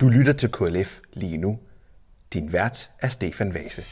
Du lytter til KLF lige nu. Din vært er Stefan Vase.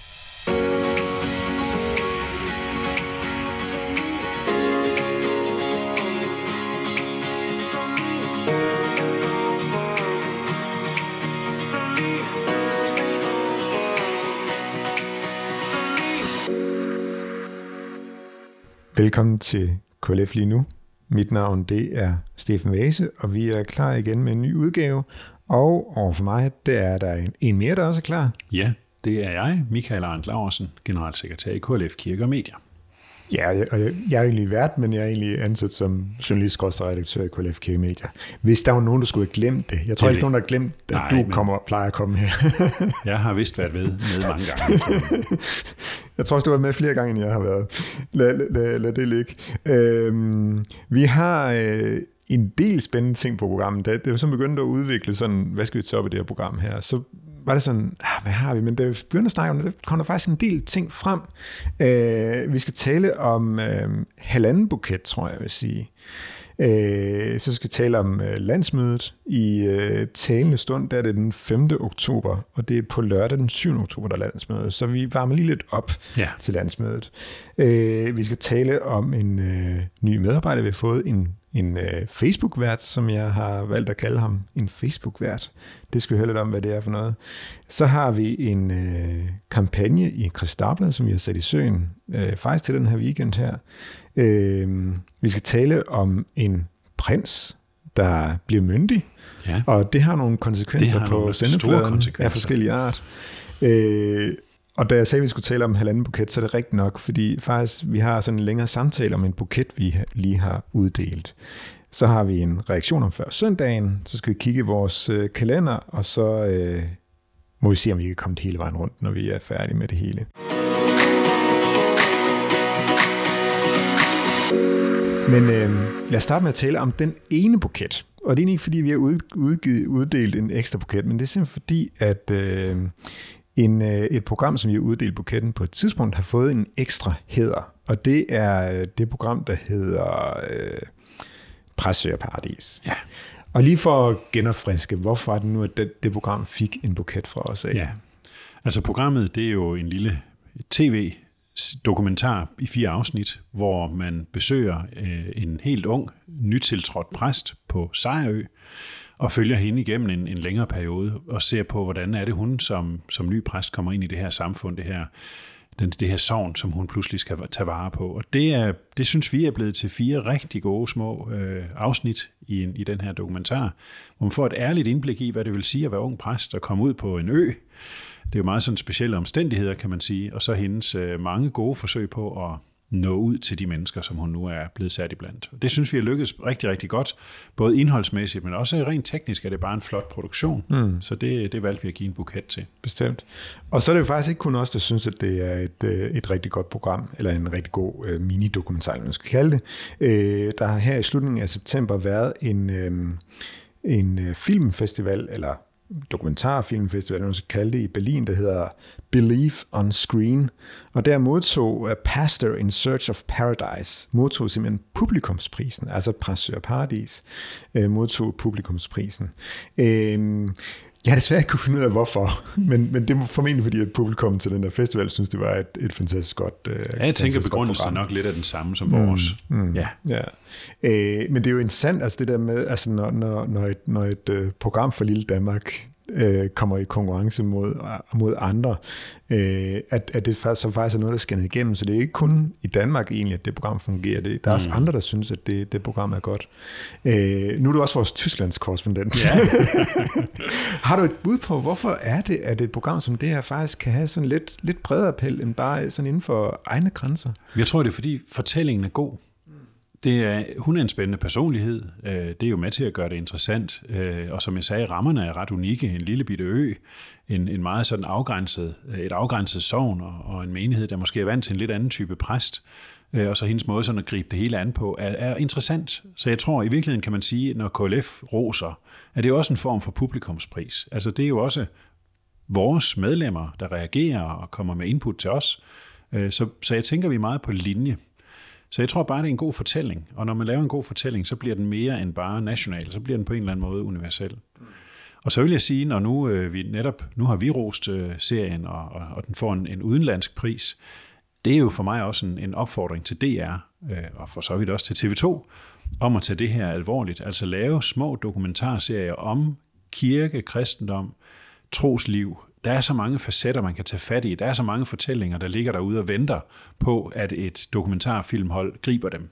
Velkommen til KLF lige nu. Mit navn det er Stefan Vase, og vi er klar igen med en ny udgave. Og overfor mig, der er der en, en mere, der også er klar. Ja, det er jeg, Michael Arndt Laursen, generalsekretær i KLF Kirke og Medier. Ja, og jeg, jeg er egentlig vært, men jeg er egentlig ansat som journalist og redaktør i KLF Kirke Media. Hvis der var nogen, der skulle have glemt det. Jeg tror det ikke, nogen der har glemt, at Nej, du men... kommer, plejer at komme her. jeg har vist været ved med mange gange. jeg tror også, du har været med flere gange, end jeg har været. Lad, lad, lad, lad det ligge. Øhm, vi har øh, en del spændende ting på programmet. Det, det er jo så begyndt at udvikle sådan, hvad skal vi tage op i det her program her? Så var det sådan, ah, hvad har vi? Men da vi begyndte at snakke om det, der kom der faktisk en del ting frem. Øh, vi skal tale om øh, halvanden buket, tror jeg, jeg vil sige. Øh, så skal vi tale om øh, landsmødet i øh, talende stund, der er det den 5. oktober, og det er på lørdag den 7. oktober, der er landsmødet. Så vi varmer lige lidt op ja. til landsmødet. Øh, vi skal tale om en øh, ny medarbejder, vi har fået en en øh, Facebook-vært, som jeg har valgt at kalde ham en Facebook-vært. Det skal vi høre lidt om, hvad det er for noget. Så har vi en øh, kampagne i Kristablet, som vi har sat i søen, øh, faktisk til den her weekend her. Øh, vi skal tale om en prins, der bliver myndig, ja. og det har nogle konsekvenser har på sendefladen af forskellige art. Øh, og da jeg sagde, at vi skulle tale om halvanden buket, så er det rigtigt nok, fordi faktisk vi har sådan en længere samtale om en buket, vi lige har uddelt. Så har vi en reaktion om før søndagen, så skal vi kigge i vores øh, kalender, og så øh, må vi se, om vi kan komme det hele vejen rundt, når vi er færdige med det hele. Men øh, lad os starte med at tale om den ene buket. Og det er ikke, fordi vi har udgivet, uddelt en ekstra buket, men det er simpelthen fordi, at øh, en, øh, et program, som vi har uddelt buketten på et tidspunkt, har fået en ekstra heder. Og det er øh, det program, der hedder øh, Paradis. Ja. Og lige for at genopfriske, hvorfor er det nu, at det, det program fik en buket fra os af? Ja, altså programmet, det er jo en lille tv dokumentar i fire afsnit, hvor man besøger øh, en helt ung, nytiltrådt præst på Sejrø, og følger hende igennem en, en længere periode, og ser på, hvordan er det hun som, som ny præst kommer ind i det her samfund, det her, den, det her sovn, som hun pludselig skal tage vare på. Og det, er, det synes vi er blevet til fire rigtig gode små øh, afsnit i, en, i den her dokumentar, hvor man får et ærligt indblik i, hvad det vil sige at være ung præst og komme ud på en ø. Det er jo meget sådan specielle omstændigheder, kan man sige, og så hendes øh, mange gode forsøg på at nå ud til de mennesker, som hun nu er blevet sat i blandt. Det synes vi er lykkedes rigtig, rigtig godt, både indholdsmæssigt, men også rent teknisk er det bare en flot produktion. Mm. Så det, det valgte vi at give en buket til. Bestemt. Og så er det jo faktisk ikke kun os, der synes, at det er et, øh, et rigtig godt program, eller en rigtig god øh, mini-dokumentar, man skal kalde det. Øh, der har her i slutningen af september været en, øh, en øh, filmfestival, eller dokumentarfilmfestival, man skal kalde det, i Berlin, der hedder Believe on Screen. Og der modtog uh, A Pastor in Search of Paradise, modtog simpelthen publikumsprisen, altså Præsør Paradis, uh, modtog publikumsprisen. Øh, jeg har desværre ikke kunne finde ud af, hvorfor, men, men det var formentlig fordi, at publikum til den der festival synes, det var et, et fantastisk godt uh, Ja, jeg tænker, begrundelsen er nok lidt af den samme som vores. Mm, mm, ja. ja. Uh, men det er jo interessant, altså det der med, altså når, når, når et, når et uh, program for Lille Danmark øh, kommer i konkurrence mod, mod andre, øh, at, at det faktisk, så faktisk er noget, der skal ned igennem. Så det er ikke kun i Danmark egentlig, at det program fungerer. Det, der er mm. også andre, der synes, at det, det program er godt. Øh, nu er du også vores Tysklands korrespondent. Ja. Har du et bud på, hvorfor er det, at et program som det her faktisk kan have sådan lidt, lidt bredere appel, end bare sådan inden for egne grænser? Jeg tror, det er fordi fortællingen er god. Det er, hun er en spændende personlighed. Øh, det er jo med til at gøre det interessant. Øh, og som jeg sagde, rammerne er ret unikke. En lille bitte ø, en, en meget sådan afgrænset, øh, et afgrænset sovn og, og en menighed, der måske er vant til en lidt anden type præst. Og så hendes måde sådan at gribe det hele an på, er, er interessant. Så jeg tror i virkeligheden kan man sige, når KLF roser, er det også en form for publikumspris. Altså det er jo også vores medlemmer, der reagerer og kommer med input til os. Så, så jeg tænker, vi er meget på linje. Så jeg tror bare, det er en god fortælling. Og når man laver en god fortælling, så bliver den mere end bare national. Så bliver den på en eller anden måde universel. Og så vil jeg sige, når nu øh, vi netop, nu har vi rost øh, serien, og, og, og den får en, en udenlandsk pris, det er jo for mig også en, en opfordring til DR, øh, og for så vidt også til TV2, om at tage det her alvorligt. Altså lave små dokumentarserier om kirke, kristendom, trosliv. Der er så mange facetter, man kan tage fat i. Der er så mange fortællinger, der ligger derude og venter på, at et dokumentarfilmhold griber dem.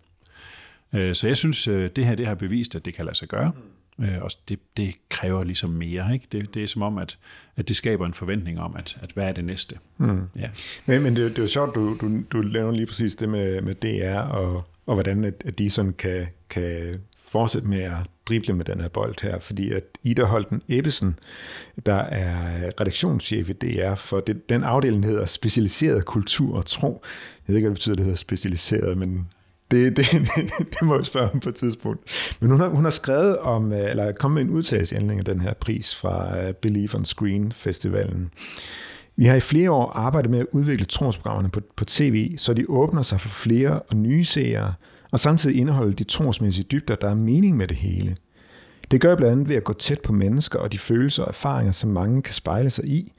Øh, så jeg synes, øh, det her det har bevist, at det kan lade sig gøre. Øh, og det, det kræver ligesom mere. Ikke? Det, det er som om, at, at det skaber en forventning om, at, at hvad er det næste? Mm. Ja. Men, men det, det er jo sjovt, du, du, du laver lige præcis det med, med DR, og, og hvordan at, at de sådan kan, kan fortsætte med at drible med den her bold her, fordi at Ida Holten Ebbesen, der er redaktionschef i DR, for det, den afdeling hedder Specialiseret Kultur og Tro. Jeg ved ikke, hvad det betyder, at det hedder specialiseret, men det, det, det, det må jeg spørge om på et tidspunkt. Men hun har, hun har skrevet om, øh, eller kommet med en udtalelse i af den her pris fra øh, Believe on Screen Festivalen. Vi har i flere år arbejdet med at udvikle trosprogrammerne på, på tv, så de åbner sig for flere og nye seere, og samtidig indeholde de trosmæssige dybder, der er mening med det hele. Det gør blandt andet ved at gå tæt på mennesker og de følelser og erfaringer, som mange kan spejle sig i,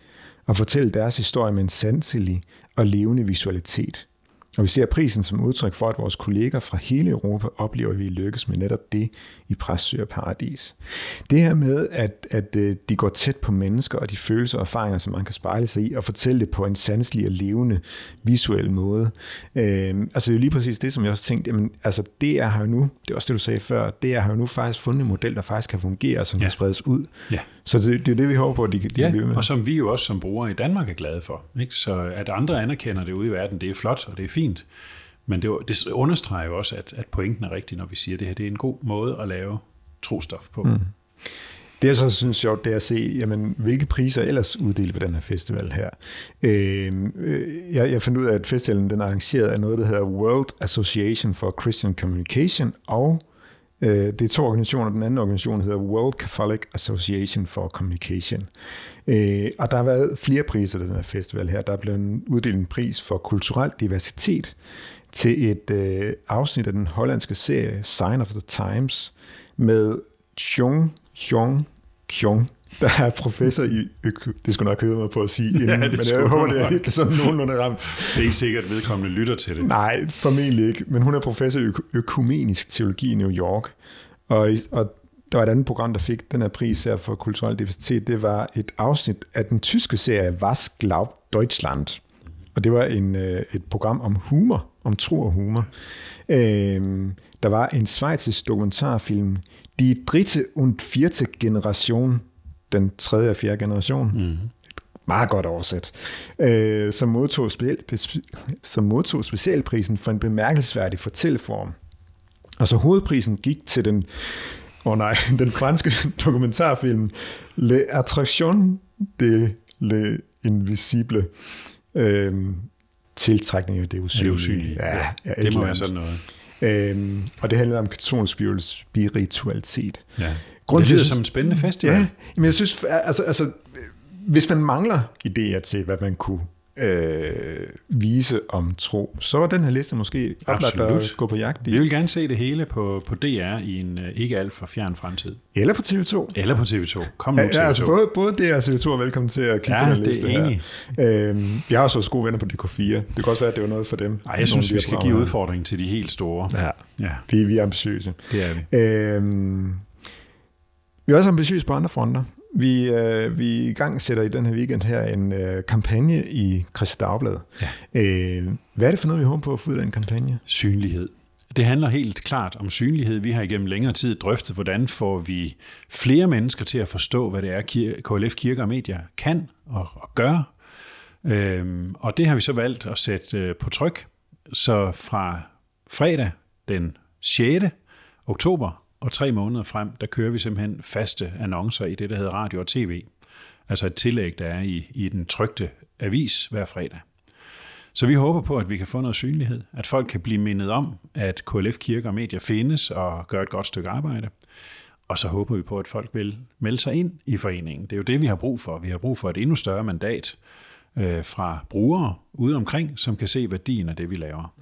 og fortælle deres historie med en sanselig og levende visualitet – og vi ser prisen som udtryk for, at vores kolleger fra hele Europa oplever, at vi lykkes med netop det i Præstsyre Paradis. Det her med, at, at øh, de går tæt på mennesker og de følelser og erfaringer, som man kan spejle sig i, og fortælle det på en sanselig og levende visuel måde. Øh, altså det er jo lige præcis det, som jeg også tænkte, jamen, altså det er jo nu, det er også det, du sagde før, det er jo nu faktisk fundet en model, der faktisk kan fungere, som ja. kan spredes ud. Ja. Så det, det er det, vi håber på, at de, de ja, kan med. og som vi jo også som brugere i Danmark er glade for. Ikke? Så at andre anerkender det ude i verden, det er flot, og det er fint. Men det, det understreger jo også, at, at pointen er rigtig, når vi siger, det her det er en god måde at lave trostof på. Mm. Det jeg så synes sjovt, det er at se, jamen, hvilke priser ellers uddelt på den her festival her. Øhm, øh, jeg, jeg fandt ud af, at festivalen den er arrangeret af noget, der hedder World Association for Christian Communication, og Øh, det er to organisationer. Den anden organisation hedder World Catholic Association for Communication. Øh, og der har været flere priser til den her festival her. Der er blevet uddelt en pris for kulturel diversitet til et øh, afsnit af den hollandske serie Sign of the Times med Chung Chung Kyung, der er professor i øko... Det skulle nok høre mig på at sige inden, ja, men jeg håber, det er ikke sådan nogenlunde ramt. Det er ikke sikkert, at vedkommende lytter til det. Nej, formentlig ikke. Men hun er professor i økumenisk teologi i New York. Og, og der var et andet program, der fik den her pris her for kulturel diversitet. Det var et afsnit af den tyske serie Was glaubt Deutschland. Og det var en, øh, et program om humor, om tro og humor. Øhm, der var en svejtisk dokumentarfilm, Die dritte und vierte Generation, den tredje og fjerde generation. Mm. Meget godt oversat. Øh, som, modtog special, som modtog specialprisen for en bemærkelsesværdig fortælleform. Og så hovedprisen gik til den, oh nej, den franske dokumentarfilm Le Attraction de Le Invisible. Øhm, tiltrækning af det usynlige. det usynlige. Ja, ja, det må være sådan noget. Øhm, og det handler om katolsk spiritualitet. Ja. Grund det lyder som en spændende festival. Ja, men jeg synes, altså, altså, hvis man mangler idéer til, hvad man kunne øh, vise om tro, så var den her liste måske oplagt at gå på jagt i. Vi vil gerne se det hele på, på DR i en uh, ikke alt for fjern fremtid. Eller på TV2. Eller på TV2. Kom nu, TV2. Ja, altså både, både DR og TV2 er velkommen til at kigge ja, på den liste det er enig. her. Øhm, vi har også også gode venner på DK4. Det kan også være, at det var noget for dem. Nej, jeg synes, vi skal give udfordring til de helt store. Ja, ja. Vi, vi er ambitiøse. Det er vi. Øhm, vi er også ambitiøse på andre fronter. Vi, øh, vi i gang sætter i den her weekend her en øh, kampagne i Christi Dagblad. Ja. Øh, hvad er det for noget, vi håber på at få ud af den kampagne? Synlighed. Det handler helt klart om synlighed. Vi har igennem længere tid drøftet, hvordan får vi flere mennesker til at forstå, hvad det er, KLF Kirke og Medier kan og, og gør. Øhm, og det har vi så valgt at sætte øh, på tryk. Så fra fredag den 6. oktober og tre måneder frem, der kører vi simpelthen faste annoncer i det, der hedder radio og tv. Altså et tillæg, der er i, i den trygte avis hver fredag. Så vi håber på, at vi kan få noget synlighed, at folk kan blive mindet om, at KLF Kirke og Medier findes og gør et godt stykke arbejde. Og så håber vi på, at folk vil melde sig ind i foreningen. Det er jo det, vi har brug for. Vi har brug for et endnu større mandat øh, fra brugere ude omkring, som kan se værdien af det, vi laver.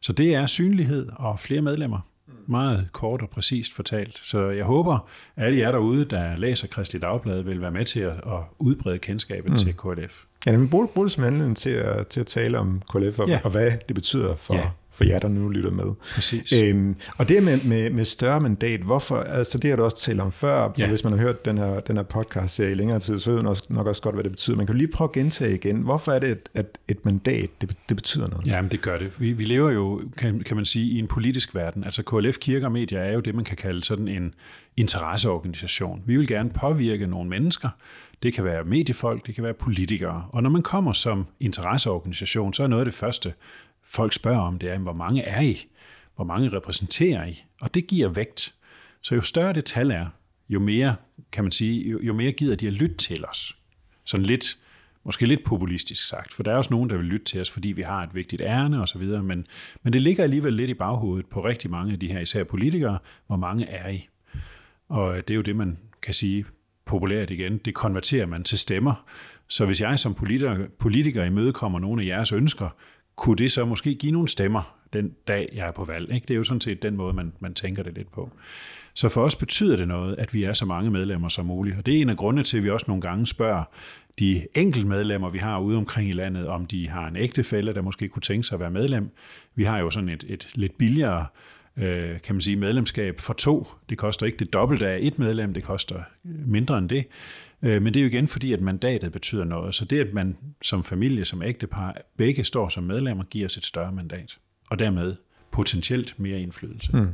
Så det er synlighed og flere medlemmer meget kort og præcist fortalt. Så jeg håber, at alle jer derude, der læser Kristelig Dagblad, vil være med til at, at udbrede kendskabet mm. til KLF. Ja, men brug, brug det som anledning til at, til at tale om KLF og, ja. og hvad det betyder for, ja for jer, der nu lytter med. Præcis. Øhm, og det med, med, med større mandat, hvorfor, altså det har du også talt om før, ja. hvis man har hørt den her, den her podcast i længere tid, så ved man også, nok også godt, hvad det betyder. Man kan lige prøve at gentage igen, hvorfor er det, at et mandat, det, det betyder noget? Jamen det gør det. Vi, vi lever jo, kan, kan man sige, i en politisk verden. Altså KLF Kirker og Medier er jo det, man kan kalde sådan en interesseorganisation. Vi vil gerne påvirke nogle mennesker, det kan være mediefolk, det kan være politikere. Og når man kommer som interesseorganisation, så er noget af det første, folk spørger om, det er, hvor mange er I? Hvor mange repræsenterer I? Og det giver vægt. Så jo større det tal er, jo mere, kan man sige, jo, jo mere gider de at lytte til os. Sådan lidt, måske lidt populistisk sagt, for der er også nogen, der vil lytte til os, fordi vi har et vigtigt ærne og så videre, men, men det ligger alligevel lidt i baghovedet på rigtig mange af de her, især politikere, hvor mange er I? Og det er jo det, man kan sige populært igen, det konverterer man til stemmer. Så hvis jeg som politiker, politiker imødekommer nogle af jeres ønsker, kunne det så måske give nogle stemmer den dag, jeg er på valg. Ikke? Det er jo sådan set den måde, man, man tænker det lidt på. Så for os betyder det noget, at vi er så mange medlemmer som muligt. Og det er en af grundene til, at vi også nogle gange spørger de enkelte medlemmer, vi har ude omkring i landet, om de har en ægtefælle, der måske kunne tænke sig at være medlem. Vi har jo sådan et, et lidt billigere øh, kan man sige, medlemskab for to. Det koster ikke det dobbelte af et medlem, det koster mindre end det. Øh, men det er jo igen fordi, at mandatet betyder noget. Så det, at man som familie, som ægtepar, begge står som medlemmer, giver os et større mandat. Og dermed potentielt mere indflydelse. Mm.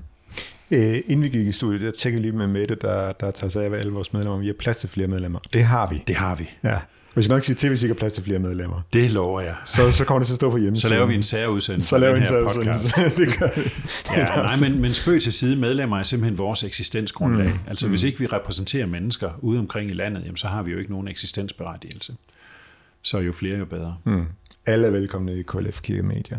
Øh, inden vi gik i studiet, der tjekkede lige med Mette, der, der tager sig af alle vores medlemmer. Vi har plads til flere medlemmer. Det har vi. Det har vi. Ja. Hvis jeg nok siger til, hvis ikke har plads til flere medlemmer. Det lover jeg. Så, så kommer det til at stå på hjemmesiden. Så laver vi en særudsendelse. Så laver vi en særudsendelse. det gør vi. Ja, nej, men, men spøg til side, medlemmer er simpelthen vores eksistensgrundlag. Mm. Altså mm. hvis ikke vi repræsenterer mennesker ude omkring i landet, jamen, så har vi jo ikke nogen eksistensberettigelse. Så jo flere, jo bedre. Mm. Alle er velkomne i KLF Kirkemedia.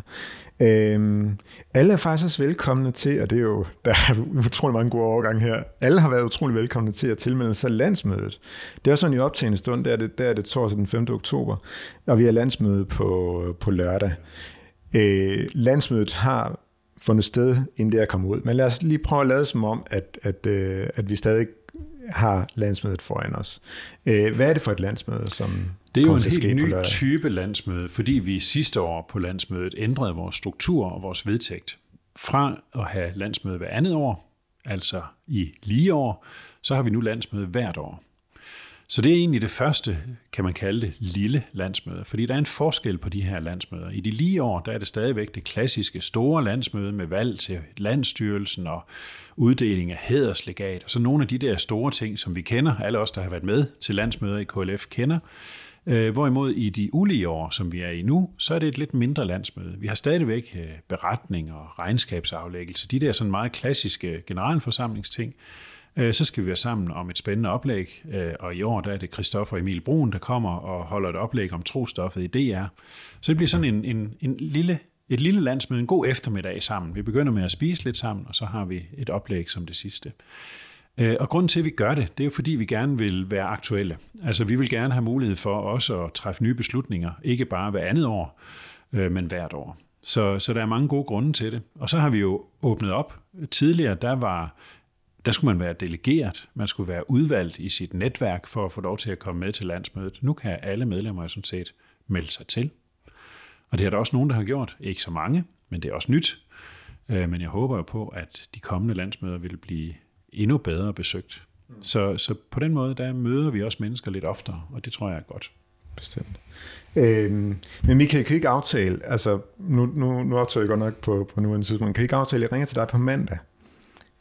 Øhm, alle er faktisk også velkomne til, og det er jo, der er utrolig mange gode overgang her, alle har været utrolig velkomne til at tilmelde sig landsmødet. Det er sådan i optagende stund, der er det, der er det torsdag den 5. oktober, og vi har landsmøde på, på lørdag. Øh, landsmødet har fundet sted, inden det er kommet ud. Men lad os lige prøve at lade som om, at, at, øh, at vi stadig har landsmødet foran os. Øh, hvad er det for et landsmøde, som det er jo en helt ny type landsmøde, fordi vi sidste år på landsmødet ændrede vores struktur og vores vedtægt. Fra at have landsmøde hver andet år, altså i lige år, så har vi nu landsmøde hvert år. Så det er egentlig det første, kan man kalde det, lille landsmøde, fordi der er en forskel på de her landsmøder. I de lige år, der er det stadigvæk det klassiske store landsmøde med valg til landstyrelsen og uddeling af hæderslegat, og så nogle af de der store ting, som vi kender, alle os, der har været med til landsmøder i KLF, kender. Øh, hvorimod i de ulige år, som vi er i nu, så er det et lidt mindre landsmøde. Vi har stadigvæk øh, beretning og regnskabsaflæggelse, de der sådan meget klassiske generalforsamlingsting, Øh, så skal vi være sammen om et spændende oplæg, øh, og i år der er det Christoffer Emil Brun, der kommer og holder et oplæg om trostoffet i DR. Så det bliver sådan en, en, en lille, et lille landsmøde, en god eftermiddag sammen. Vi begynder med at spise lidt sammen, og så har vi et oplæg som det sidste. Øh, og grunden til, at vi gør det, det er jo fordi, vi gerne vil være aktuelle. Altså vi vil gerne have mulighed for også at træffe nye beslutninger, ikke bare hver andet år, men hvert år. Så, så der er mange gode grunde til det. Og så har vi jo åbnet op. Tidligere, der var der skulle man være delegeret, man skulle være udvalgt i sit netværk for at få lov til at komme med til landsmødet. Nu kan alle medlemmer sådan set melde sig til. Og det er der også nogen, der har gjort. Ikke så mange, men det er også nyt. Øh, men jeg håber jo på, at de kommende landsmøder vil blive endnu bedre besøgt. Så, så på den måde, der møder vi også mennesker lidt oftere, og det tror jeg er godt. Bestemt. Øhm, men Michael, kan I ikke aftale, altså nu, nu, nu optager jeg godt nok på, på nuværende tidspunkt, kan I ikke aftale, at jeg ringer til dig på mandag?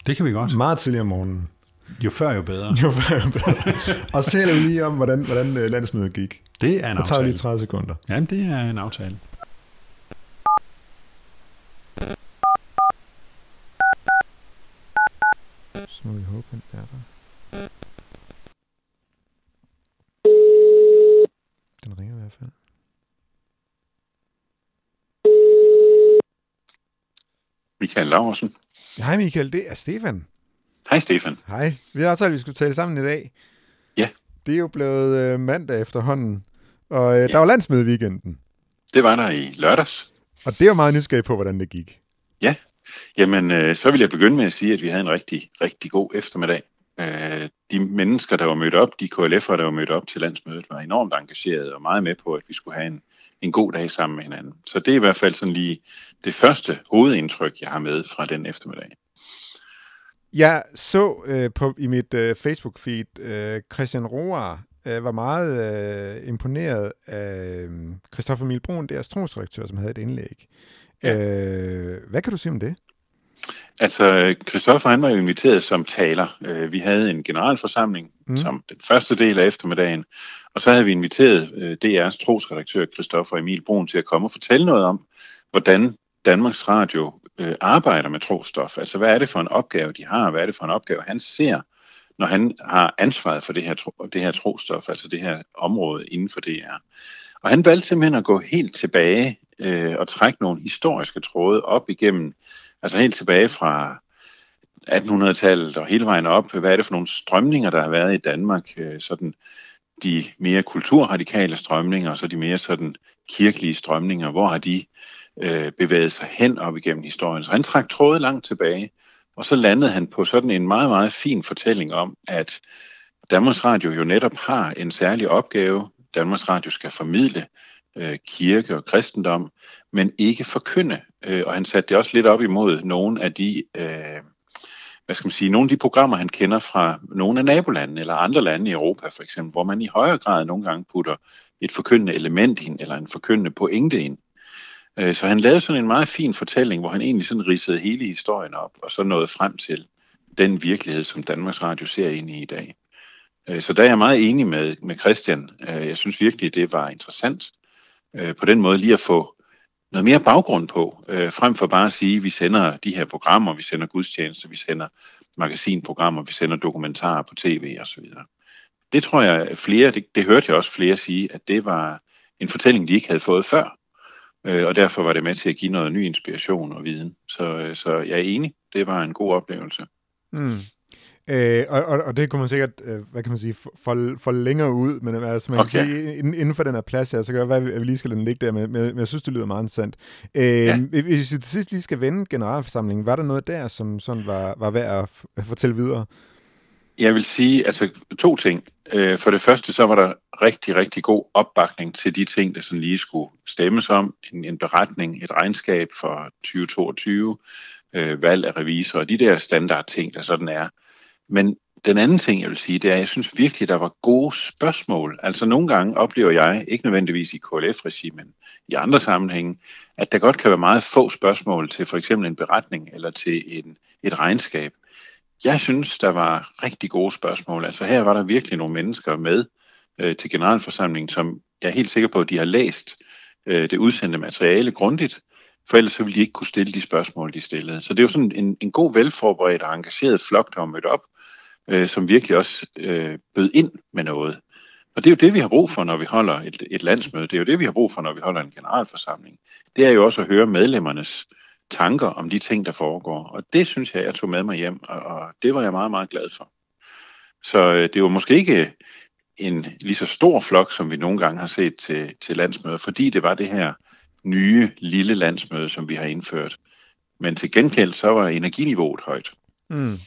Det kan vi godt. Meget tidligere om morgenen. Jo før, jo bedre. Jo før, jo bedre. og så taler vi lige om, hvordan, hvordan øh, landsmødet gik. Det er en aftale. Det tager lige 30 sekunder. Jamen, det er en aftale. Så må vi håbe, den er der. Den ringer i hvert fald. Michael Laursen. Hej Michael, det er Stefan. Hej Stefan. Hej. Vi har aftalt, at vi skulle tale sammen i dag. Ja. Det er jo blevet øh, mandag efterhånden, og øh, ja. der var landsmøde i weekenden. Det var der i lørdags. Og det er jo meget nysgerrig på, hvordan det gik. Ja, Jamen, øh, så vil jeg begynde med at sige, at vi havde en rigtig, rigtig god eftermiddag. Øh, de mennesker, der var mødt op, de KLF'ere, der var mødt op til landsmødet, var enormt engagerede og meget med på, at vi skulle have en, en god dag sammen med hinanden. Så det er i hvert fald sådan lige det første hovedindtryk, jeg har med fra den eftermiddag. Jeg så øh, på i mit øh, Facebook-feed, øh, Christian Roar øh, var meget øh, imponeret af øh, Christoffer Milbrun, deres trosredaktør, som havde et indlæg. Ja. Øh, hvad kan du sige om det? Altså, Christoffer han var jo inviteret som taler. Øh, vi havde en generalforsamling mm. som den første del af eftermiddagen, og så havde vi inviteret øh, DR's trosredaktør Christoffer Emil Brun til at komme og fortælle noget om, hvordan Danmarks Radio øh, arbejder med trostof. Altså, hvad er det for en opgave, de har? Hvad er det for en opgave, han ser, når han har ansvaret for det her, det her trostof, altså det her område inden for DR. Og han valgte simpelthen at gå helt tilbage øh, og trække nogle historiske tråde op igennem, altså helt tilbage fra 1800-tallet og hele vejen op. Hvad er det for nogle strømninger, der har været i Danmark? Øh, sådan de mere kulturradikale strømninger, og så de mere sådan kirkelige strømninger. Hvor har de øh, bevæget sig hen op igennem historien? Så han trak tråde langt tilbage, og så landede han på sådan en meget, meget fin fortælling om, at Danmarks Radio jo netop har en særlig opgave. Danmarks Radio skal formidle øh, kirke og kristendom, men ikke forkynde. Øh, og han satte det også lidt op imod nogle af de, øh, hvad skal man sige, nogle af de programmer, han kender fra nogle af nabolandene eller andre lande i Europa for eksempel, hvor man i højere grad nogle gange putter et forkyndende element ind, eller en forkyndende pointe ind. Øh, så han lavede sådan en meget fin fortælling, hvor han egentlig sådan ridsede hele historien op, og så nåede frem til den virkelighed, som Danmarks Radio ser ind i i dag. Øh, så der er jeg meget enig med, med Christian. Øh, jeg synes virkelig, det var interessant øh, på den måde lige at få noget mere baggrund på, frem for bare at sige, at vi sender de her programmer, vi sender gudstjenester, vi sender magasinprogrammer, vi sender dokumentarer på tv osv. Det tror jeg flere, det, det hørte jeg også flere sige, at det var en fortælling, de ikke havde fået før. Og derfor var det med til at give noget ny inspiration og viden. Så, så jeg er enig, det var en god oplevelse. Mm. Øh, og, og, og det kunne man sikkert, øh, hvad kan man sige, for, for længere ud, men altså man okay. kan sige, inden, for den her plads her, så kan det være, at vi lige skal lade den ligge der, men, men jeg synes, det lyder meget interessant. Øh, ja. Hvis vi til sidst lige skal vende generalforsamlingen, var der noget der, som sådan var, var værd at fortælle videre? Jeg vil sige altså to ting. Øh, for det første, så var der rigtig, rigtig god opbakning til de ting, der sådan lige skulle stemmes om. En, en beretning, et regnskab for 2022, øh, valg af revisor og de der standardting, der sådan er. Men den anden ting, jeg vil sige, det er, at jeg synes virkelig, der var gode spørgsmål. Altså nogle gange oplever jeg, ikke nødvendigvis i KLF-regi, men i andre sammenhænge, at der godt kan være meget få spørgsmål til for eksempel en beretning eller til en, et regnskab. Jeg synes, der var rigtig gode spørgsmål. Altså her var der virkelig nogle mennesker med øh, til generalforsamlingen, som jeg er helt sikker på, at de har læst øh, det udsendte materiale grundigt, for ellers så ville de ikke kunne stille de spørgsmål, de stillede. Så det er jo sådan en, en god, velforberedt og engageret flok, der var mødt op, øh, som virkelig også øh, bød ind med noget. Og det er jo det, vi har brug for, når vi holder et, et landsmøde. Det er jo det, vi har brug for, når vi holder en generalforsamling. Det er jo også at høre medlemmernes tanker om de ting, der foregår. Og det synes jeg, jeg tog med mig hjem, og, og det var jeg meget, meget glad for. Så øh, det var måske ikke en lige så stor flok, som vi nogle gange har set til, til landsmøder, fordi det var det her nye lille landsmøde, som vi har indført. Men til gengæld så var energiniveauet højt. Mm.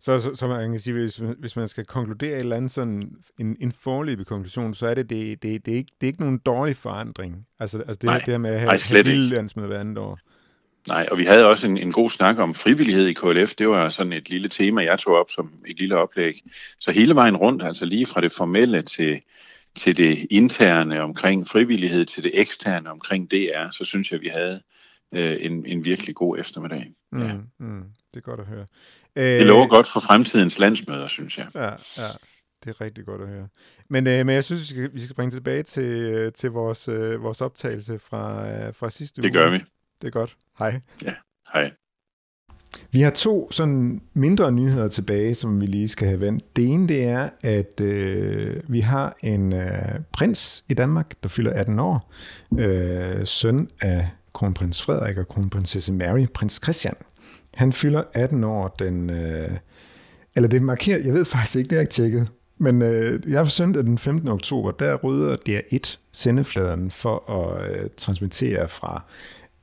Så, så, så man kan sige, hvis, hvis man skal konkludere et eller andet sådan en, en forløbig konklusion, så er det, det, det, det, er ikke, det er ikke nogen dårlig forandring. Altså, altså det, nej, det her med at have, have lille landsmøde hver andet år. Nej, og vi havde også en, en god snak om frivillighed i KLF. Det var sådan et lille tema, jeg tog op som et lille oplæg. Så hele vejen rundt, altså lige fra det formelle til, til det interne omkring frivillighed, til det eksterne omkring DR, så synes jeg, vi havde øh, en, en virkelig god eftermiddag. Mm, ja. mm, det er godt at høre. Det lover godt for fremtidens landsmøder, synes jeg. Ja, ja. Det er rigtig godt at høre. Men, øh, men jeg synes, vi skal, vi skal bringe tilbage til, til vores, øh, vores optagelse fra, øh, fra sidste uge. Det gør vi. Det er godt. Hej. Ja, hej. Vi har to sådan mindre nyheder tilbage, som vi lige skal have vendt. Det ene det er, at øh, vi har en øh, prins i Danmark, der fylder 18 år. Øh, søn af kronprins Frederik og kronprinsesse Mary, prins Christian. Han fylder 18 år den... Øh, eller det markerer, jeg ved faktisk ikke, det er ikke tjekket, men øh, jeg har søndag den 15. oktober, der rydder DR1 sendefladen for at øh, transmittere fra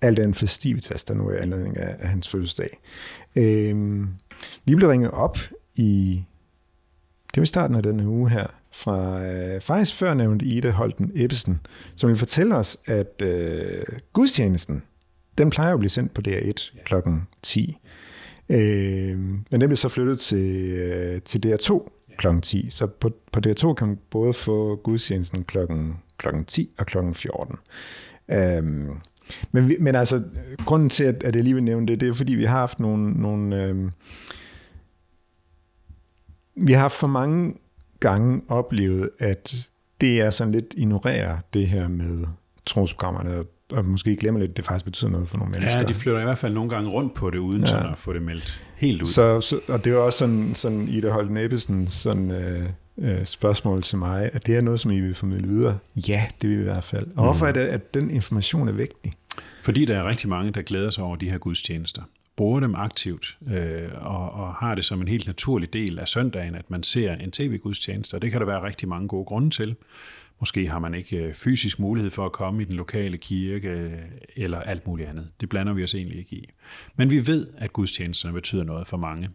alt den festivitas, der nu er anledning af, af hans fødselsdag. Øh, vi blev ringet op i, det var i starten af denne uge her, fra øh, faktisk førnævnt Ida Holten Ebbesen, som vil fortælle os, at øh, gudstjenesten, den plejer at blive sendt på DR1 kl. 10. Øh, men den bliver så flyttet til, øh, til DR2 kl. 10. Så på, på DR2 kan man både få gudstjenesten kl. kl. 10 og kl. 14. Øh, men, men altså, grunden til, at, at jeg lige vil nævne det, det er fordi, vi har haft nogle, nogle øh, vi har haft for mange gange oplevet, at det er sådan lidt ignorerer det her med trosprogrammerne, og måske glemmer lidt, at det faktisk betyder noget for nogle mennesker. Ja, de flytter i hvert fald nogle gange rundt på det, uden ja. sådan at få det meldt helt ud. Så, så, og det var også sådan, sådan Ida Holten Ebbesen, sådan øh, øh, spørgsmål til mig, at det er noget, som I vil formidle videre? Ja, det vil vi i hvert fald. Og mm. hvorfor er det, at den information er vigtig? Fordi der er rigtig mange, der glæder sig over de her gudstjenester bruger dem aktivt øh, og, og har det som en helt naturlig del af søndagen, at man ser en tv-gudstjeneste, og det kan der være rigtig mange gode grunde til. Måske har man ikke øh, fysisk mulighed for at komme i den lokale kirke øh, eller alt muligt andet. Det blander vi os egentlig ikke i. Men vi ved, at gudstjenesterne betyder noget for mange.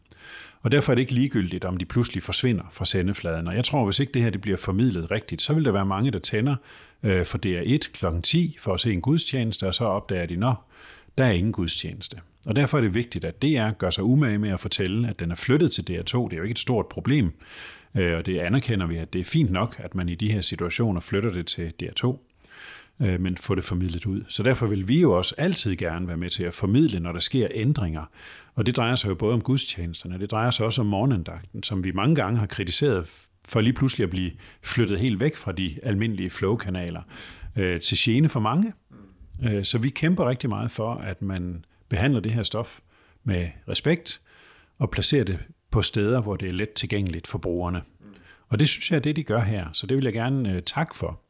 Og derfor er det ikke ligegyldigt, om de pludselig forsvinder fra sendefladen. Og jeg tror, hvis ikke det her det bliver formidlet rigtigt, så vil der være mange, der tænder øh, for DR1 kl. 10 for at se en gudstjeneste, og så opdager de, at der er ingen gudstjeneste. Og derfor er det vigtigt, at DR gør sig umage med at fortælle, at den er flyttet til DR2. Det er jo ikke et stort problem, øh, og det anerkender vi, at det er fint nok, at man i de her situationer flytter det til DR2 øh, men få det formidlet ud. Så derfor vil vi jo også altid gerne være med til at formidle, når der sker ændringer. Og det drejer sig jo både om gudstjenesterne, det drejer sig også om morgenandagten, som vi mange gange har kritiseret for lige pludselig at blive flyttet helt væk fra de almindelige flowkanaler øh, til gene for mange. Øh, så vi kæmper rigtig meget for, at man behandler det her stof med respekt og placerer det på steder, hvor det er let tilgængeligt for brugerne. Og det synes jeg er det, de gør her, så det vil jeg gerne uh, takke for.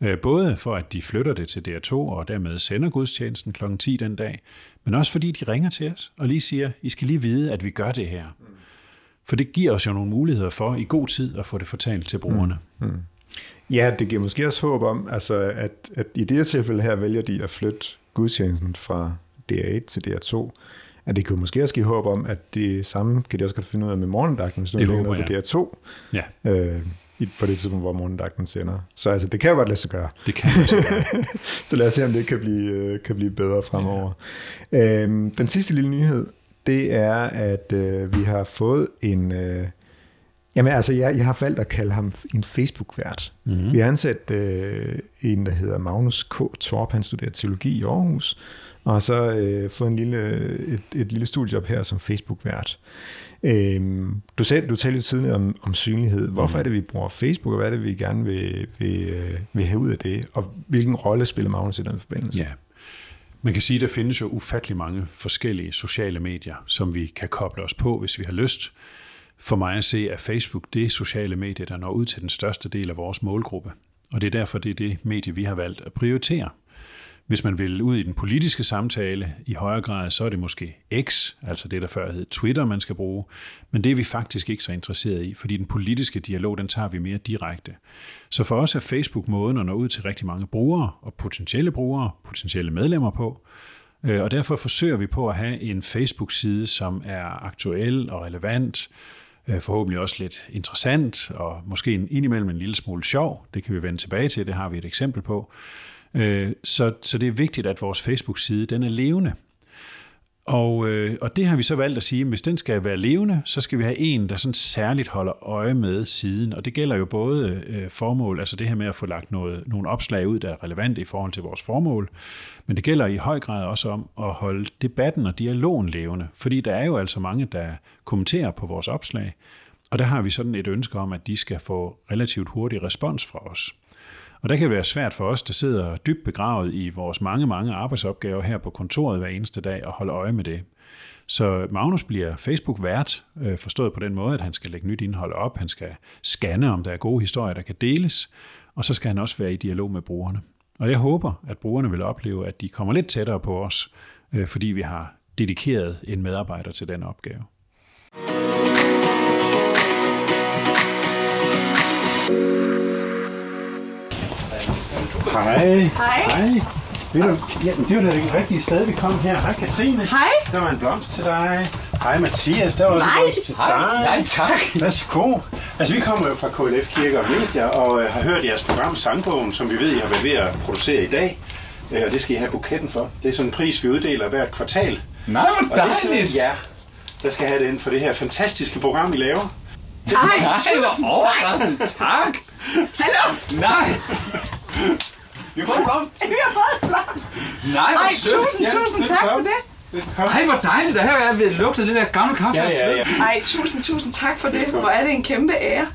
Øh, både for, at de flytter det til DR2 og dermed sender gudstjenesten kl. 10 den dag, men også fordi de ringer til os og lige siger, I skal lige vide, at vi gør det her. For det giver os jo nogle muligheder for i god tid at få det fortalt til brugerne. Mm. Mm. Ja, det giver måske også håb om, altså, at, at i det her tilfælde her vælger de at flytte gudstjenesten fra DR1 til DR2, at det kunne måske også give håb om, at det samme kan de også godt finde ud af med morgendagten, hvis du lægger noget på DR2. Ja. Øh, på det tidspunkt, hvor morgendagten sender. Så altså, det kan jo godt lade sig gøre. Det kan lade sig gøre. så lad os se, om det kan blive, øh, kan blive bedre fremover. Ja. Øhm, den sidste lille nyhed, det er, at øh, vi har fået en... Øh, jamen altså, jeg, jeg har valgt at kalde ham en Facebook-vært. Mm-hmm. Vi har ansat øh, en, der hedder Magnus K. Torp, han studerer teologi i Aarhus, og så øh, fået en lille, et, et lille studiejob her som Facebook-vært. Øhm, du, sagde, du talte lidt tidligere om, om synlighed. Hvorfor mm. er det, vi bruger Facebook, og hvad er det, vi gerne vil, vil, øh, vil have ud af det? Og hvilken rolle spiller Magnus i den forbindelse? Ja. Man kan sige, at der findes jo ufattelig mange forskellige sociale medier, som vi kan koble os på, hvis vi har lyst. For mig at se, at Facebook det sociale medie, der når ud til den største del af vores målgruppe. Og det er derfor, det er det medie, vi har valgt at prioritere. Hvis man vil ud i den politiske samtale i højere grad, så er det måske X, altså det, der før hed Twitter, man skal bruge. Men det er vi faktisk ikke så interesseret i, fordi den politiske dialog, den tager vi mere direkte. Så for os er Facebook måden at nå ud til rigtig mange brugere og potentielle brugere, potentielle medlemmer på. Øh, og derfor forsøger vi på at have en Facebook-side, som er aktuel og relevant, Øh, forhåbentlig også lidt interessant, og måske en, indimellem en lille smule sjov. Det kan vi vende tilbage til, det har vi et eksempel på. Øh, så, så det er vigtigt, at vores Facebook-side den er levende. Og, øh, og det har vi så valgt at sige, at hvis den skal være levende, så skal vi have en, der sådan særligt holder øje med siden. Og det gælder jo både øh, formål, altså det her med at få lagt noget, nogle opslag ud, der er relevante i forhold til vores formål, men det gælder i høj grad også om at holde debatten og dialogen levende. Fordi der er jo altså mange, der kommenterer på vores opslag, og der har vi sådan et ønske om, at de skal få relativt hurtig respons fra os. Og der kan det være svært for os, der sidder dybt begravet i vores mange, mange arbejdsopgaver her på kontoret hver eneste dag, og holde øje med det. Så Magnus bliver Facebook-vært, øh, forstået på den måde, at han skal lægge nyt indhold op, han skal scanne, om der er gode historier, der kan deles, og så skal han også være i dialog med brugerne. Og jeg håber, at brugerne vil opleve, at de kommer lidt tættere på os, øh, fordi vi har dedikeret en medarbejder til den opgave. Hej. Hej. Hej. Ved du, ja, det var da det rigtige sted, vi kom her. Hej Katrine. Hej. Der var en blomst til dig. Hej Mathias, der var også en blomst til dig. Nej, tak. Værsgo. Altså, vi kommer jo fra KLF Kirke og Medier, og øh, har hørt jeres program Sangbogen, som vi ved, I har været ved at producere i dag. Øh, og det skal I have buketten for. Det er sådan en pris, vi uddeler hvert kvartal. Nej, hvor Og det er sådan dejligt. ja, der skal have den for det her fantastiske program, I laver. Ej, Nej, tusind hvor overraskende. Tak. Hallo. Nej. Vi får en blomst. Vi har fået en blomst. Nej, Ej, hvor sødt. tusind, Ja, tusind tak for det. Kom. Ej, hvor dejligt. Der her er ved lugtet lidt af gammel kaffe. Ja, ja, ja. Ej, tusind, tusind tak for det. Hvor er det en kæmpe ære.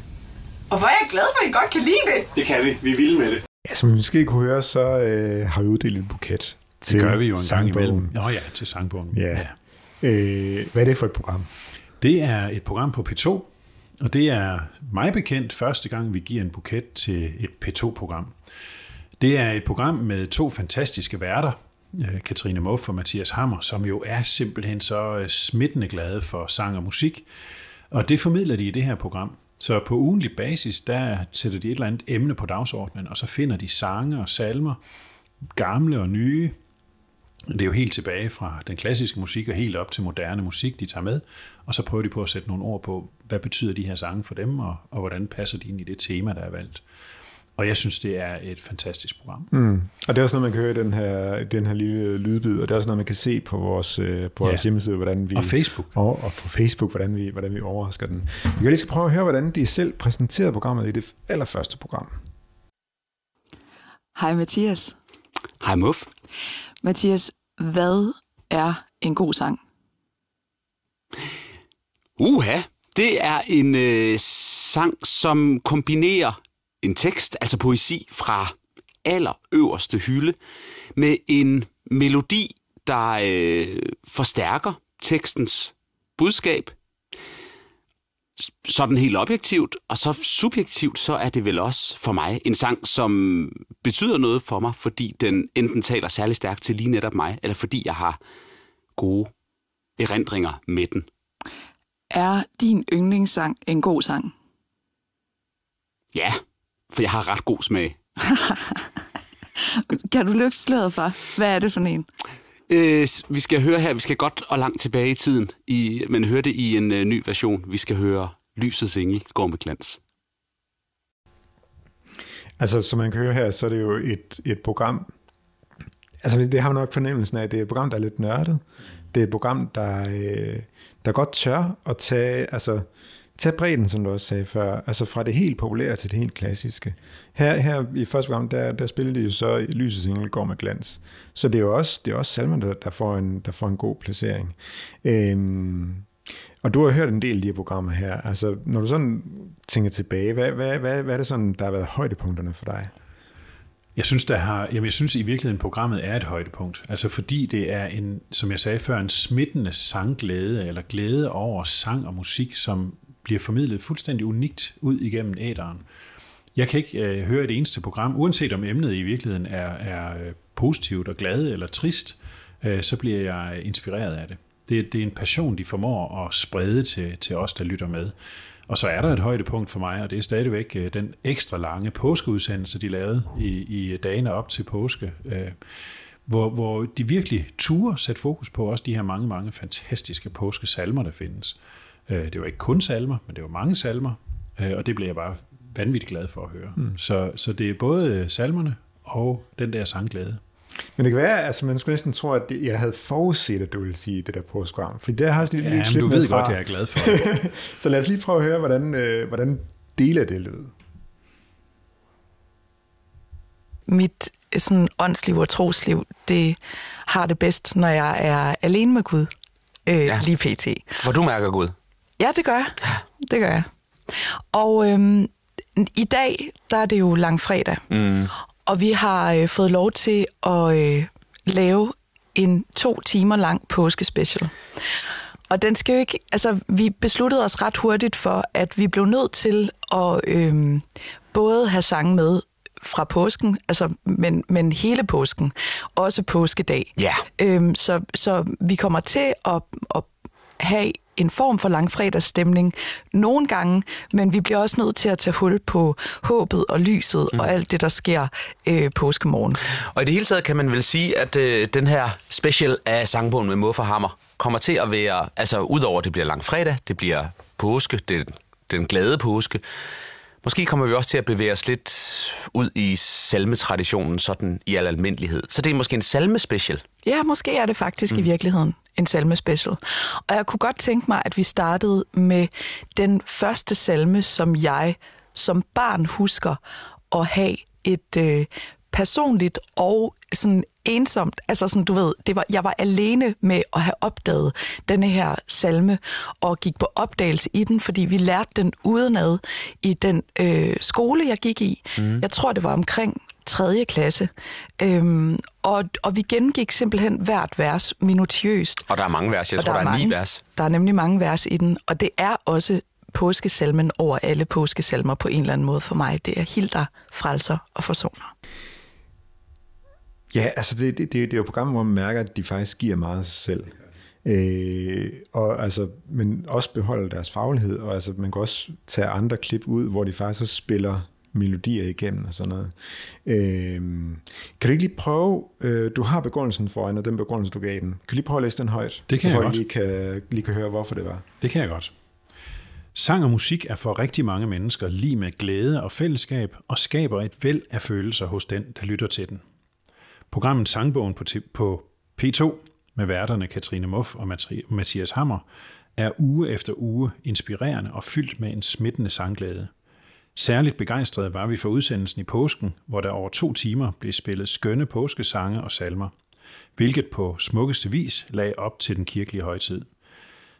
Og hvor er jeg glad for, at I godt kan lide det. Det kan vi. Vi er vilde med det. Ja, som I måske kunne høre, så øh, har vi uddelt en buket til Det gør vi jo en gang imellem. Nå ja, til sangbogen. Ja. Øh, hvad er det for et program? Det er et program på P2, og det er mig bekendt første gang, vi giver en buket til et P2-program. Det er et program med to fantastiske værter, øh, Katrine Muff og Mathias Hammer, som jo er simpelthen så øh, smittende glade for sang og musik. Og det formidler de i det her program. Så på ugenlig basis, der sætter de et eller andet emne på dagsordenen, og så finder de sange og salmer, gamle og nye, det er jo helt tilbage fra den klassiske musik og helt op til moderne musik, de tager med, og så prøver de på at sætte nogle ord på, hvad betyder de her sange for dem, og, og hvordan passer de ind i det tema, der er valgt. Og jeg synes, det er et fantastisk program. Mm. Og det er også noget, man kan høre i den her, den her lille lydbid, og det er også noget, man kan se på vores, øh, på vores Ja. hjemmeside, hvordan vi... Og Facebook. Og, og på Facebook, hvordan vi, hvordan vi overrasker den. Vi kan lige skal prøve at høre, hvordan de selv præsenterede programmet i det allerførste program. Hej Mathias. Hej, Muff. Mathias, hvad er en god sang? Uha, det er en øh, sang, som kombinerer en tekst, altså poesi, fra allerøverste hylde, med en melodi, der øh, forstærker tekstens budskab. Sådan helt objektivt, og så subjektivt, så er det vel også for mig en sang, som betyder noget for mig, fordi den enten taler særlig stærkt til lige netop mig, eller fordi jeg har gode erindringer med den. Er din yndlingssang en god sang? Ja, for jeg har ret god smag. Kan du løfte sløret for, hvad er det for en? Øh, vi skal høre her, vi skal godt og langt tilbage i tiden, i, men høre det i en øh, ny version. Vi skal høre Lysets engel går med glans. Altså, som man kan høre her, så er det jo et, et program, altså det har man nok fornemmelsen af, at det er et program, der er lidt nørdet. Det er et program, der, øh, der godt tør at tage, altså, Tag bredden, som du også sagde før, altså fra det helt populære til det helt klassiske. Her, her i første program, der, der spillede de jo så Lysets engel går med glans. Så det er jo også, det er også salmen, der, der, får en, der får en god placering. Øhm, og du har hørt en del af de her programmer her. Altså, når du sådan tænker tilbage, hvad, hvad, hvad, hvad er det sådan, der har været højdepunkterne for dig? Jeg synes, der har, jamen jeg synes i virkeligheden, programmet er et højdepunkt. Altså fordi det er en, som jeg sagde før, en smittende sangglæde, eller glæde over sang og musik, som bliver formidlet fuldstændig unikt ud igennem æderen. Jeg kan ikke øh, høre et eneste program, uanset om emnet i virkeligheden er, er øh, positivt og glad eller trist, øh, så bliver jeg inspireret af det. det. Det er en passion, de formår at sprede til, til os, der lytter med. Og så er der et højdepunkt for mig, og det er stadigvæk øh, den ekstra lange påskeudsendelse, de lavede i, i dagene op til påske, øh, hvor, hvor de virkelig turde sætte fokus på også de her mange, mange fantastiske påskesalmer, der findes. Øh, det var ikke kun salmer, men det var mange salmer, øh, og det blev jeg bare vanvittigt glad for at høre. Mm. Så, så det er både salmerne og den der sangglæde. Men det kan være, altså man skulle næsten tro, at det, jeg havde forudset, at du ville sige det der påskeprogram. For det har jeg lige Ja, men lidt du ved fra. godt, jeg er glad for det. Så lad os lige prøve at høre, hvordan, øh, hvordan dele af det lød. Mit øh, sådan åndsliv og trosliv, det har det bedst, når jeg er alene med Gud. Øh. Ja. Lige pt. For du mærker Gud. Ja, det gør jeg. Det gør jeg. Og øhm, i dag, der er det jo langfredag. Mm. Og vi har øh, fået lov til at øh, lave en to timer lang påskespecial. Og den skal jo ikke, altså vi besluttede os ret hurtigt for, at vi blev nødt til at øhm, både have sange med fra påsken, altså men, men hele påsken, også påskedag. Ja. Øhm, så, så vi kommer til at, at have en form for langfredagsstemning nogle gange, men vi bliver også nødt til at tage hul på håbet og lyset mm. og alt det, der sker øh, påskemorgen. Og i det hele taget kan man vel sige, at øh, den her special af sangbogen med Muffer Hammer kommer til at være, altså udover at det bliver langfredag, det bliver påske, det den glade påske, Måske kommer vi også til at bevæge os lidt ud i salmetraditionen sådan i al almindelighed. Så det er måske en salmespecial. Ja, måske er det faktisk mm. i virkeligheden en salmespecial. Og jeg kunne godt tænke mig, at vi startede med den første salme, som jeg som barn husker at have et øh, personligt og sådan ensomt. Altså sådan, du ved, det var, jeg var alene med at have opdaget denne her salme, og gik på opdagelse i den, fordi vi lærte den udenad i den øh, skole, jeg gik i. Mm. Jeg tror, det var omkring 3. klasse. Øhm, og, og vi gengik simpelthen hvert vers minutiøst. Og der er mange vers, jeg og tror, der er, der er ni vers. Der er nemlig mange vers i den, og det er også påskesalmen over alle påskesalmer på en eller anden måde for mig. Det er Hilder, Frelser og Forsoner. Ja, altså det, det, det, det er jo programmer, hvor man mærker, at de faktisk giver meget af sig selv. Øh, og altså, men også beholder deres faglighed, og altså, man kan også tage andre klip ud, hvor de faktisk spiller melodier igennem og sådan noget. Øh, kan du ikke lige prøve, øh, du har begrundelsen foran, og den begrundelse, du gav den. Kan du lige prøve at læse den højt? Det kan så jeg godt. Lige kan, lige kan høre, hvorfor det var. Det kan jeg godt. Sang og musik er for rigtig mange mennesker lige med glæde og fællesskab, og skaber et væld af følelser hos den, der lytter til den. Programmet Sangbogen på, på P2 med værterne Katrine Muff og Mathias Hammer er uge efter uge inspirerende og fyldt med en smittende sangglæde. Særligt begejstrede var vi for udsendelsen i påsken, hvor der over to timer blev spillet skønne påskesange og salmer, hvilket på smukkeste vis lagde op til den kirkelige højtid.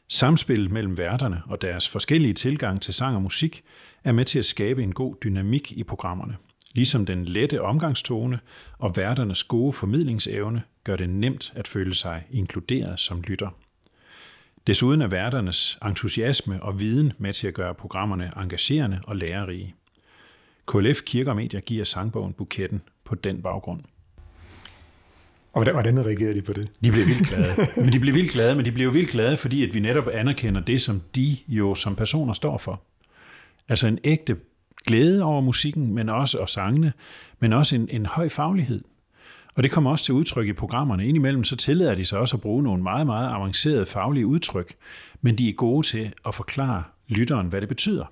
Samspillet mellem værterne og deres forskellige tilgang til sang og musik er med til at skabe en god dynamik i programmerne. Ligesom den lette omgangstone og værternes gode formidlingsevne gør det nemt at føle sig inkluderet som lytter. Desuden er værternes entusiasme og viden med til at gøre programmerne engagerende og lærerige. KLF Kirke og Medier giver sangbogen buketten på den baggrund. Og hvordan, hvordan reagerede de på det? De blev vildt glade. men de blev vildt glade, men de blev vildt glade, fordi at vi netop anerkender det, som de jo som personer står for. Altså en ægte glæde over musikken, men også og sangene, men også en, en høj faglighed. Og det kommer også til udtryk i programmerne. Indimellem så tillader de sig også at bruge nogle meget, meget avancerede faglige udtryk, men de er gode til at forklare lytteren, hvad det betyder.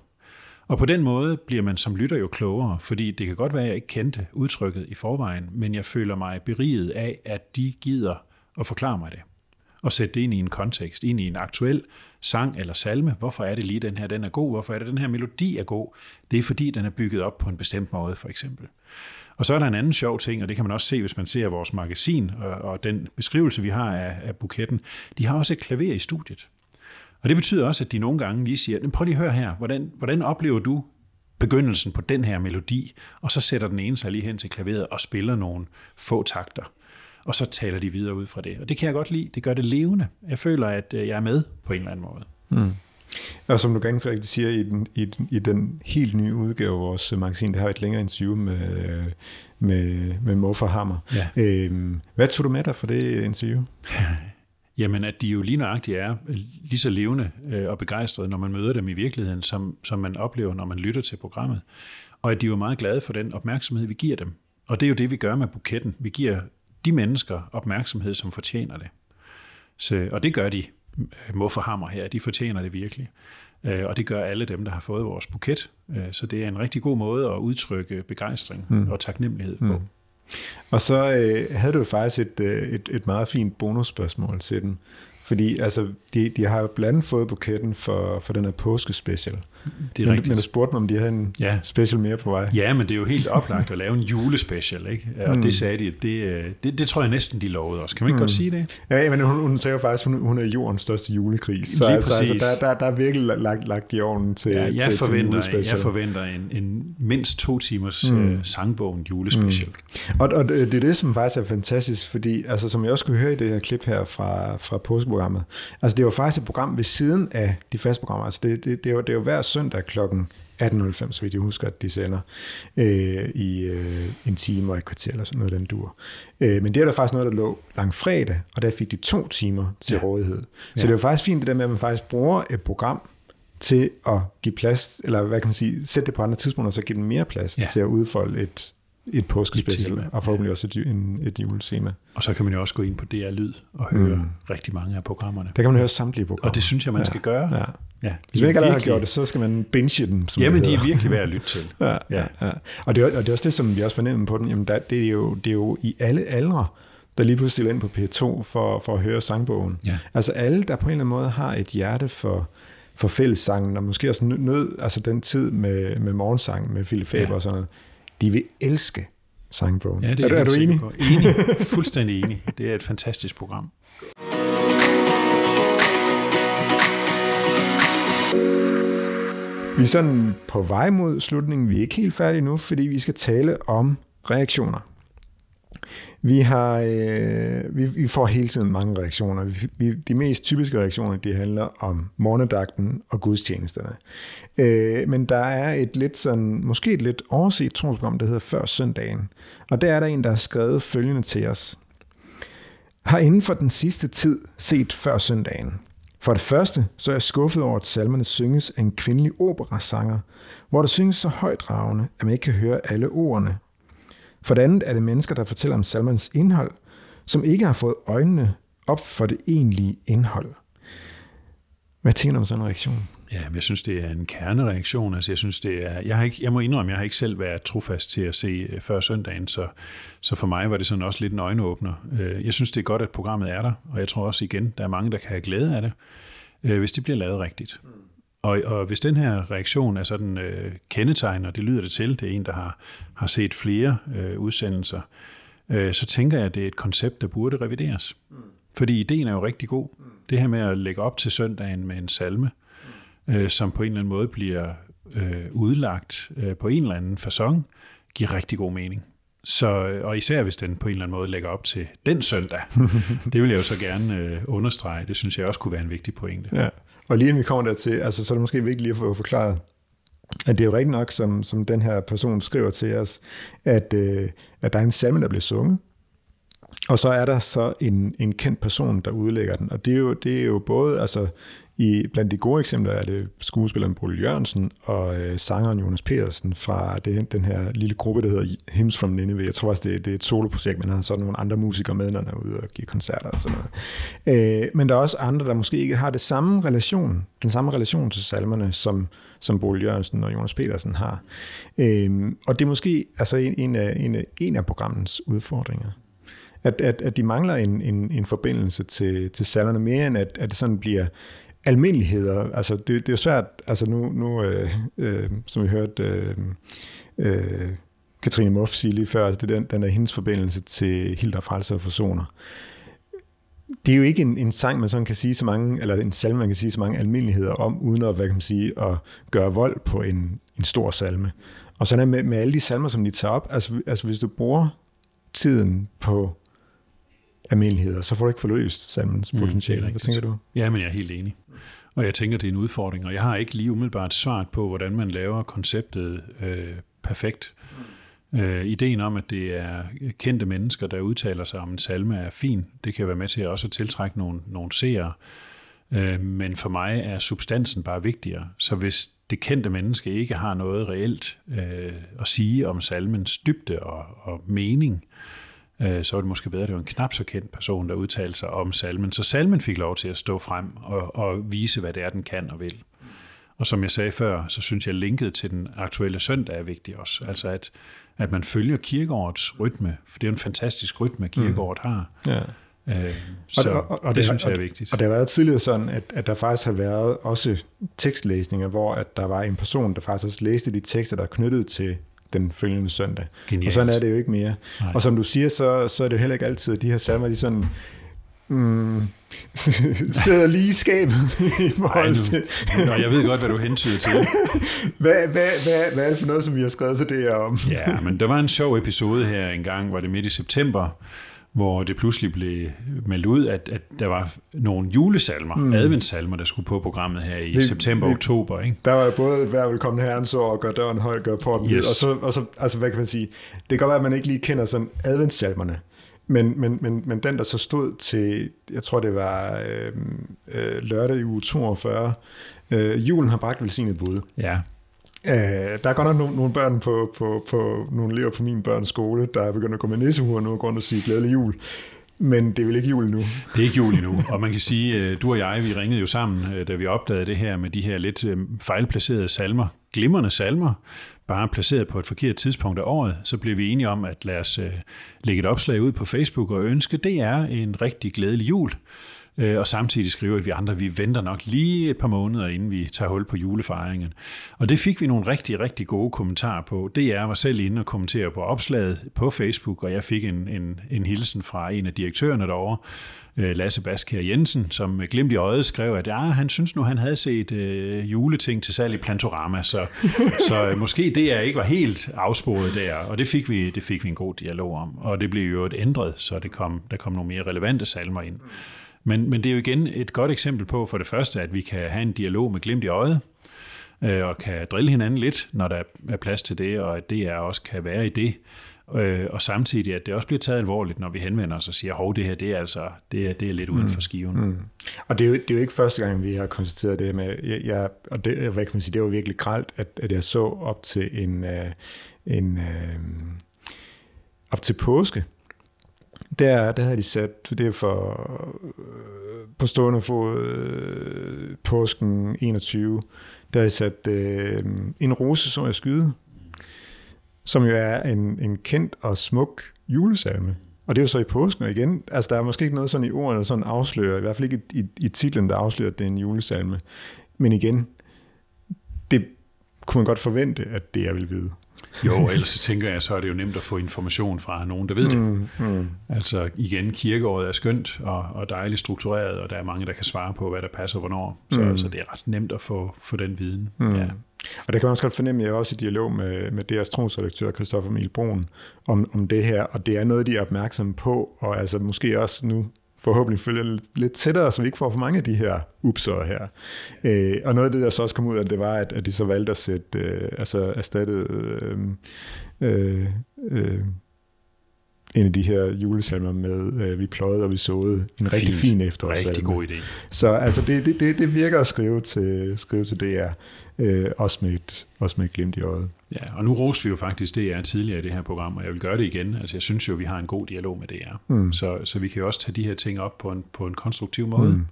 Og på den måde bliver man som lytter jo klogere, fordi det kan godt være, at jeg ikke kendte udtrykket i forvejen, men jeg føler mig beriget af, at de gider at forklare mig det. Og sætte det ind i en kontekst, ind i en aktuel sang eller salme. Hvorfor er det lige den her, den er god? Hvorfor er det, den her melodi er god? Det er fordi, den er bygget op på en bestemt måde, for eksempel. Og så er der en anden sjov ting, og det kan man også se, hvis man ser vores magasin og, og den beskrivelse, vi har af, af buketten. De har også et klaver i studiet. Og det betyder også, at de nogle gange lige siger, prøv lige at høre her, hvordan, hvordan oplever du begyndelsen på den her melodi? Og så sætter den ene sig lige hen til klaveret og spiller nogle få takter. Og så taler de videre ud fra det. Og det kan jeg godt lide. Det gør det levende. Jeg føler, at øh, jeg er med på en eller anden måde. Mm. Og som du ganske rigtigt siger, i den, i, den, i den helt nye udgave af vores magasin, der har et længere interview med, med, med Moffa Hammer. Ja. Øhm, hvad tog du med dig for det interview? Jamen, at de jo lige nøjagtigt er lige så levende øh, og begejstrede, når man møder dem i virkeligheden, som, som man oplever, når man lytter til programmet. Og at de er jo meget glade for den opmærksomhed, vi giver dem. Og det er jo det, vi gør med buketten. Vi giver de mennesker opmærksomhed, som fortjener det. Så, og det gør de Muffer Hammer her, de fortjener det virkelig. Øh, og det gør alle dem, der har fået vores buket. Øh, så det er en rigtig god måde at udtrykke begejstring mm. og taknemmelighed på. Mm. Og så øh, havde du faktisk et, øh, et, et meget fint bonusspørgsmål til den. Fordi altså, de, de har jo blandt andet fået buketten for, for den her påskespecial. Det er men, rigtigt. Men du spurgte mig, om de havde en ja. special mere på vej. Ja, men det er jo helt oplagt at lave en julespecial, ikke? Og mm. det sagde de, det, øh, det, det tror jeg næsten, de lovede os. Kan man ikke mm. godt sige det? Ja, men hun, hun sagde jo faktisk, hun, hun er jordens største julekris. Så altså, altså, der, der, der er virkelig lagt, lagt i ovnen til, ja, jeg til, forventer, til Jeg forventer en, en mindst to timers mm. uh, sangbogen julespecial. Mm. Og, og det er det, som faktisk er fantastisk, fordi altså, som jeg også kunne høre i det her klip her fra, fra påskeprogrammet, altså det var faktisk et program ved siden af de faste programmer. Altså det, det, det, jo, det jo hver søndag klokken 18.05, så vidt jeg husker, at de sender øh, i øh, en time og et kvarter eller sådan noget, den dur. Øh, men det er der faktisk noget, der lå langfredag, og der fik de to timer til ja. rådighed. Så ja. det er jo faktisk fint det der med, at man faktisk bruger et program til at give plads, eller hvad kan man sige, sætte det på andre tidspunkter, og så give dem mere plads ja. til at udfolde et, et påskespecial, og forhåbentlig ja. også et, en, et julescene. Og så kan man jo også gå ind på DR Lyd og høre mm. rigtig mange af programmerne. Der kan man høre samtlige programmer. Og det synes jeg, man skal gøre. Ja. Ja, Hvis man ikke allerede har gjort det, så skal man binge dem. Som jamen, de er virkelig værd at lytte til. ja, ja. Ja. Og, det er, og det er også det, som vi også fornemmer på den. Jamen, der, det, er jo, det er jo i alle aldre, der lige pludselig ind på P2 for, for at høre sangbogen. Ja. Altså alle, der på en eller anden måde har et hjerte for, for fællessangen, og måske også nød, altså den tid med, med morgensang, med Philip Faber ja. og sådan noget, de vil elske sangbogen. Ja, det er, er, er du enig? Enig. Fuldstændig enig. Det er et fantastisk program. Vi er sådan på vej mod slutningen. Vi er ikke helt færdige nu, fordi vi skal tale om reaktioner. Vi, har, øh, vi, vi får hele tiden mange reaktioner. Vi, vi, de mest typiske reaktioner, de handler om morgendagten og gudstjenesterne. Øh, men der er et lidt sådan, måske et lidt overset trosprogram, der hedder Før søndagen. Og der er der en, der har skrevet følgende til os. Har inden for den sidste tid set Før søndagen. For det første, så er jeg skuffet over, at salmerne synges af en kvindelig operasanger, hvor der synges så højdragende, at man ikke kan høre alle ordene. For det andet er det mennesker, der fortæller om salmernes indhold, som ikke har fået øjnene op for det egentlige indhold. Hvad tænker du om sådan en reaktion? Ja, jeg synes, det er en kernereaktion. Altså, jeg, synes, det er, jeg, har ikke, jeg må indrømme, jeg har ikke selv været trofast til at se øh, før søndagen, så, så for mig var det sådan også lidt en øjenåbner. Øh, jeg synes, det er godt, at programmet er der, og jeg tror også igen, der er mange, der kan have glæde af det, øh, hvis det bliver lavet rigtigt. Og, og hvis den her reaktion er sådan øh, kendetegn, og det lyder det til, det er en, der har, har set flere øh, udsendelser, øh, så tænker jeg, at det er et koncept, der burde revideres. Fordi ideen er jo rigtig god. Det her med at lægge op til søndagen med en salme, øh, som på en eller anden måde bliver øh, udlagt øh, på en eller anden façon, giver rigtig god mening. Så, og især hvis den på en eller anden måde lægger op til den søndag. det vil jeg jo så gerne øh, understrege. Det synes jeg også kunne være en vigtig pointe. Ja. Og lige inden vi kommer dertil, altså, så er det måske vigtigt lige at få forklaret, at det er jo rigtigt nok, som, som den her person skriver til os, at, øh, at der er en salme, der bliver sunget, og så er der så en, en kendt person, der udlægger den. Og det er jo, det er jo både, altså i, blandt de gode eksempler er det skuespilleren Brule Jørgensen og øh, sangeren Jonas Petersen fra det, den her lille gruppe, der hedder Hymns from Nineveh. Jeg tror også, det, det er et soloprojekt, men han har sådan nogle andre musikere med, når han er ude og give koncerter og sådan noget. Øh, men der er også andre, der måske ikke har det samme relation, den samme relation til salmerne, som, som Brule Jørgensen og Jonas Petersen har. Øh, og det er måske altså en, en, af, en, af, en af programmens udfordringer at, at, at de mangler en, en, en forbindelse til, til salmerne mere end at, at det sådan bliver almindeligheder. Altså, det, det er jo svært, altså nu, nu øh, øh, som vi hørte øh, øh, Katrine Muff sige lige før, altså det er den, den er hendes forbindelse til Hilder Frelser og Forsoner. Det er jo ikke en, en sang, man sådan kan sige så mange, eller en salme, man kan sige så mange almindeligheder om, uden at, hvad kan man sige, at gøre vold på en, en stor salme. Og sådan er med, med alle de salmer, som de tager op, altså, altså hvis du bruger tiden på almindeligheder, så får du ikke forløst salmens mm, potentiale. Hvad tænker du? Ja, men jeg er helt enig. Og jeg tænker, det er en udfordring, og jeg har ikke lige umiddelbart svaret på, hvordan man laver konceptet øh, perfekt. Øh, ideen om, at det er kendte mennesker, der udtaler sig om en salme, er fin. Det kan være med til også at tiltrække nogle, nogle seere. Øh, men for mig er substansen bare vigtigere. Så hvis det kendte menneske ikke har noget reelt øh, at sige om salmens dybde og, og mening, øh, øh, så var det måske bedre, at det var en knap så kendt person, der udtalte sig om salmen. Så salmen fik lov til at stå frem og, og vise, hvad det er, den kan og vil. Og som jeg sagde før, så synes jeg, at linket til den aktuelle søndag er vigtig også. Altså at, at man følger kirkeårets rytme, for det er en fantastisk rytme, kirkeåret har. Ja. Øh, så og, og, og det, det synes jeg er vigtigt. Og det har været tidligere sådan, at, at der faktisk har været også tekstlæsninger, hvor at der var en person, der faktisk også læste de tekster, der er knyttet til den følgende søndag. Genialt. Og sådan er det jo ikke mere. Nej. Og som du siger, så, så er det jo heller ikke altid, at de her salmer, de sådan mm, sidder lige i skabet i forhold til... Nå, jeg ved godt, hvad du hentyder til. hvad, hvad, hvad, hvad er det for noget, som vi har skrevet til det her om? ja, men der var en sjov episode her en gang, var det midt i september, hvor det pludselig blev meldt ud, at, at der var nogle julesalmer, mm. adventssalmer, der skulle på programmet her i september-oktober. Ikke? Der var jo både hver velkommen herrens år og gør døren høj, gør porten yes. og så, og så, altså hvad kan man sige, det kan godt være, at man ikke lige kender sådan adventssalmerne, men, men, men, men den, der så stod til, jeg tror det var øh, øh, lørdag i uge 42, øh, julen har bragt velsignet bud. Ja. Øh, der er godt nok nogle, nogle børn på, på, på, nogle elever på min børns skole, der er begyndt at gå med nissehuer nu og gå og sige glædelig jul. Men det er vel ikke jul nu. Det er ikke jul endnu, og man kan sige, øh, du og jeg, vi ringede jo sammen, øh, da vi opdagede det her med de her lidt øh, fejlplacerede salmer, glimrende salmer, bare placeret på et forkert tidspunkt af året, så blev vi enige om, at lad os lægge et opslag ud på Facebook og ønske, det er en rigtig glædelig jul. Øh, og samtidig skriver at vi andre, vi venter nok lige et par måneder, inden vi tager hul på julefejringen. Og det fik vi nogle rigtig, rigtig gode kommentarer på. DR var selv inde og kommentere på opslaget på Facebook, og jeg fik en, en, en hilsen fra en af direktørerne derovre, øh, Lasse Baskær Jensen, som med glimt i øjet skrev, at ja, han synes nu, han havde set øh, juleting til salg i Plantorama, så, så øh, måske det er ikke var helt afsporet der, og det fik, vi, det fik vi en god dialog om, og det blev jo et ændret, så det kom, der kom nogle mere relevante salmer ind. Men, men det er jo igen et godt eksempel på, for det første, at vi kan have en dialog med glimt i øjet, øh, og kan drille hinanden lidt, når der er plads til det, og at det er også kan være i det. Øh, og samtidig, at det også bliver taget alvorligt, når vi henvender os og siger, hov, det her, det er altså, det er, det er lidt uden for mm. skiven. Mm. Og det er, jo, det er jo ikke første gang, vi har konstateret det med, jeg, jeg, og det, hvad kan man sige, det var virkelig gralt, at, at jeg så op til en, uh, en uh, op til påske, der, der havde de sat, det er for øh, på stående fod øh, påsken 21, der havde de sat øh, en rose, som jeg skyde, som jo er en, en kendt og smuk julesalme. Og det er jo så i påsken, og igen, altså der er måske ikke noget sådan i ordene, der sådan afslører, i hvert fald ikke i, i, i titlen, der afslører, at det er en julesalme. Men igen, det kunne man godt forvente, at det jeg vil vide. Jo, ellers så tænker jeg, så er det jo nemt at få information fra nogen, der ved det. Mm, mm. Altså igen, kirkeåret er skønt og, og dejligt struktureret, og der er mange, der kan svare på, hvad der passer hvornår. Så, mm. så det er ret nemt at få, få den viden. Mm. Ja. Og det kan man også godt fornemme, jeg er også i dialog med, med deres trosredaktør, Christoffer Emil Brun, om, om det her, og det er noget, de er opmærksomme på, og altså måske også nu forhåbentlig følger lidt tættere, så vi ikke får for mange af de her upser her. Øh, og noget af det, der så også kom ud af det, var, at, at de så valgte at sætte, øh, altså erstattet øh, øh, øh, en af de her julesalmer med øh, Vi pløjede og vi såede. En Fint. rigtig fin efterårssalme. Rigtig god idé. Så altså, det, det, det, det virker at skrive til, skrive til DR, øh, også, med et, også med et glimt i øjet. Ja, og nu roste vi jo faktisk DR tidligere i det her program, og jeg vil gøre det igen. Altså, jeg synes jo, vi har en god dialog med DR. Mm. Så, så vi kan jo også tage de her ting op på en, på en konstruktiv måde.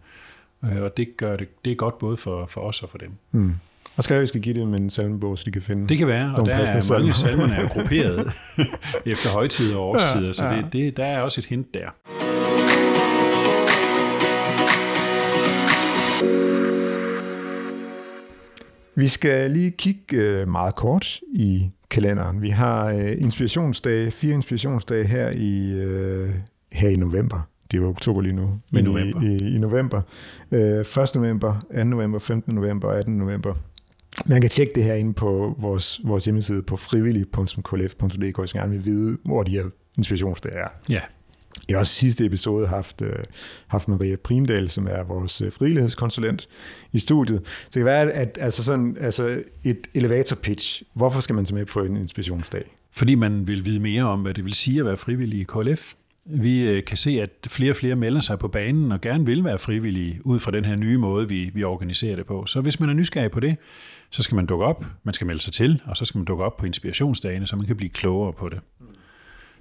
Mm. Øh, og det, gør det, det er godt både for, for os og for dem. Mm. Og skal vi skal give dem en salmebog, så de kan finde Det kan være, og der er salmer. mange salmerne er grupperet efter højtider og årstider, ja, så det, det, der er også et hint der. Vi skal lige kigge øh, meget kort i kalenderen. Vi har øh, inspirationsdage, fire inspirationsdage her i, øh, her i november. Det er jo oktober lige nu. Men I november. I, i, i november. 1. november, 2. november, 15. november og 18. november. Man kan tjekke det her inde på vores, vores hjemmeside på frivillig.klf.dk, hvis man gerne vil vide, hvor de her inspirationsdage er. Ja. I har også sidste episode haft, øh, haft Maria Primdal, som er vores øh, frivillighedskonsulent i studiet. Så det kan være, at altså sådan, altså et elevator pitch, hvorfor skal man tage med på en inspirationsdag? Fordi man vil vide mere om, hvad det vil sige at være frivillig i KLF. Vi øh, kan se, at flere og flere melder sig på banen og gerne vil være frivillige ud fra den her nye måde, vi, vi organiserer det på. Så hvis man er nysgerrig på det, så skal man dukke op, man skal melde sig til, og så skal man dukke op på inspirationsdagene, så man kan blive klogere på det.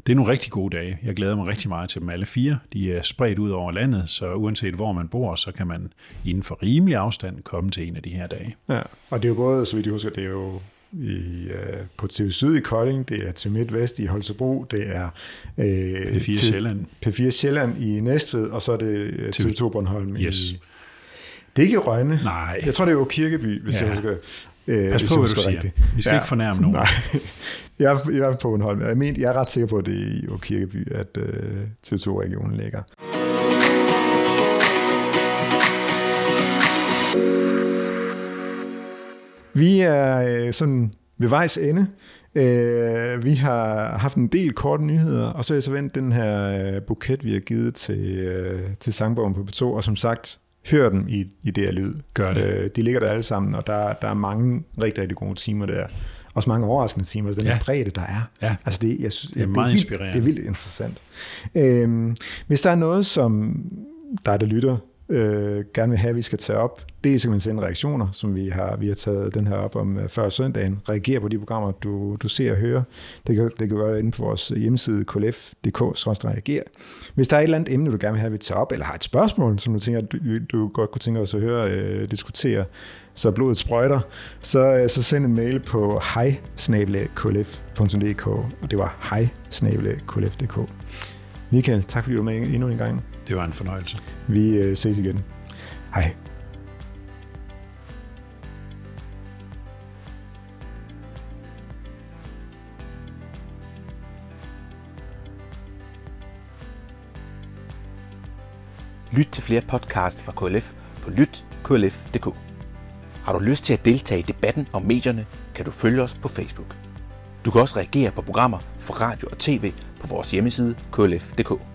Det er nogle rigtig gode dage. Jeg glæder mig rigtig meget til dem alle fire. De er spredt ud over landet, så uanset hvor man bor, så kan man inden for rimelig afstand komme til en af de her dage. Ja, og det er jo både, så vidt jeg husker, det er jo i, uh, på TV Syd i Kolding, det er til Midtvest i Holstebro, det er uh, P4 til Sjælland. P4 Sjælland i Næstved, og så er det TV2 Bornholm yes. i... Det er ikke Rønne. Nej. Jeg tror, det er jo Kirkeby, hvis ja. jeg husker. Øh, Pas på, hvad du siger. Rigtigt. Vi skal ja. ikke fornærme nogen. Nej. Jeg er, jeg er på Bornholm. Jeg, mener, jeg er ret sikker på, at det er i Kirkeby, at uh, TV2-regionen ligger. Vi er uh, sådan ved vejs ende. Øh, vi har haft en del korte nyheder, og så har jeg så vendt den her øh, buket, vi har givet til, øh, til sangbogen på P2, og som sagt, hør dem i, i det her lyd. Gør det. Øh, de ligger der alle sammen, og der, der er mange rigtig, rigtig gode timer der. Også mange overraskende timer, altså den Ja. her bredde, der er. Ja. Altså det, jeg synes, Det er meget vildt, inspirerende. Det er vildt interessant. Øhm, hvis der er noget, som dig, der lytter, øh, gerne vil have, at vi skal tage op, det er simpelthen sende reaktioner, som vi har, vi har taget den her op om øh, før søndagen. Reagere på de programmer, du, du ser og hører. Det kan, det kan være inde på vores hjemmeside klf.dk-reagere. Hvis der er et eller andet emne, du gerne vil have, at vi tager op, eller har et spørgsmål, som du tænker, du, du godt kunne tænke os at høre øh, diskutere, så blodet sprøjter, så, øh, så send en mail på hej og det var hej Michael, tak fordi du var med endnu en gang. Det var en fornøjelse. Vi øh, ses igen. Hej. Lyt til flere podcasts fra KLF på lytklf.dk. Har du lyst til at deltage i debatten om medierne, kan du følge os på Facebook. Du kan også reagere på programmer fra radio og tv på vores hjemmeside klf.dk.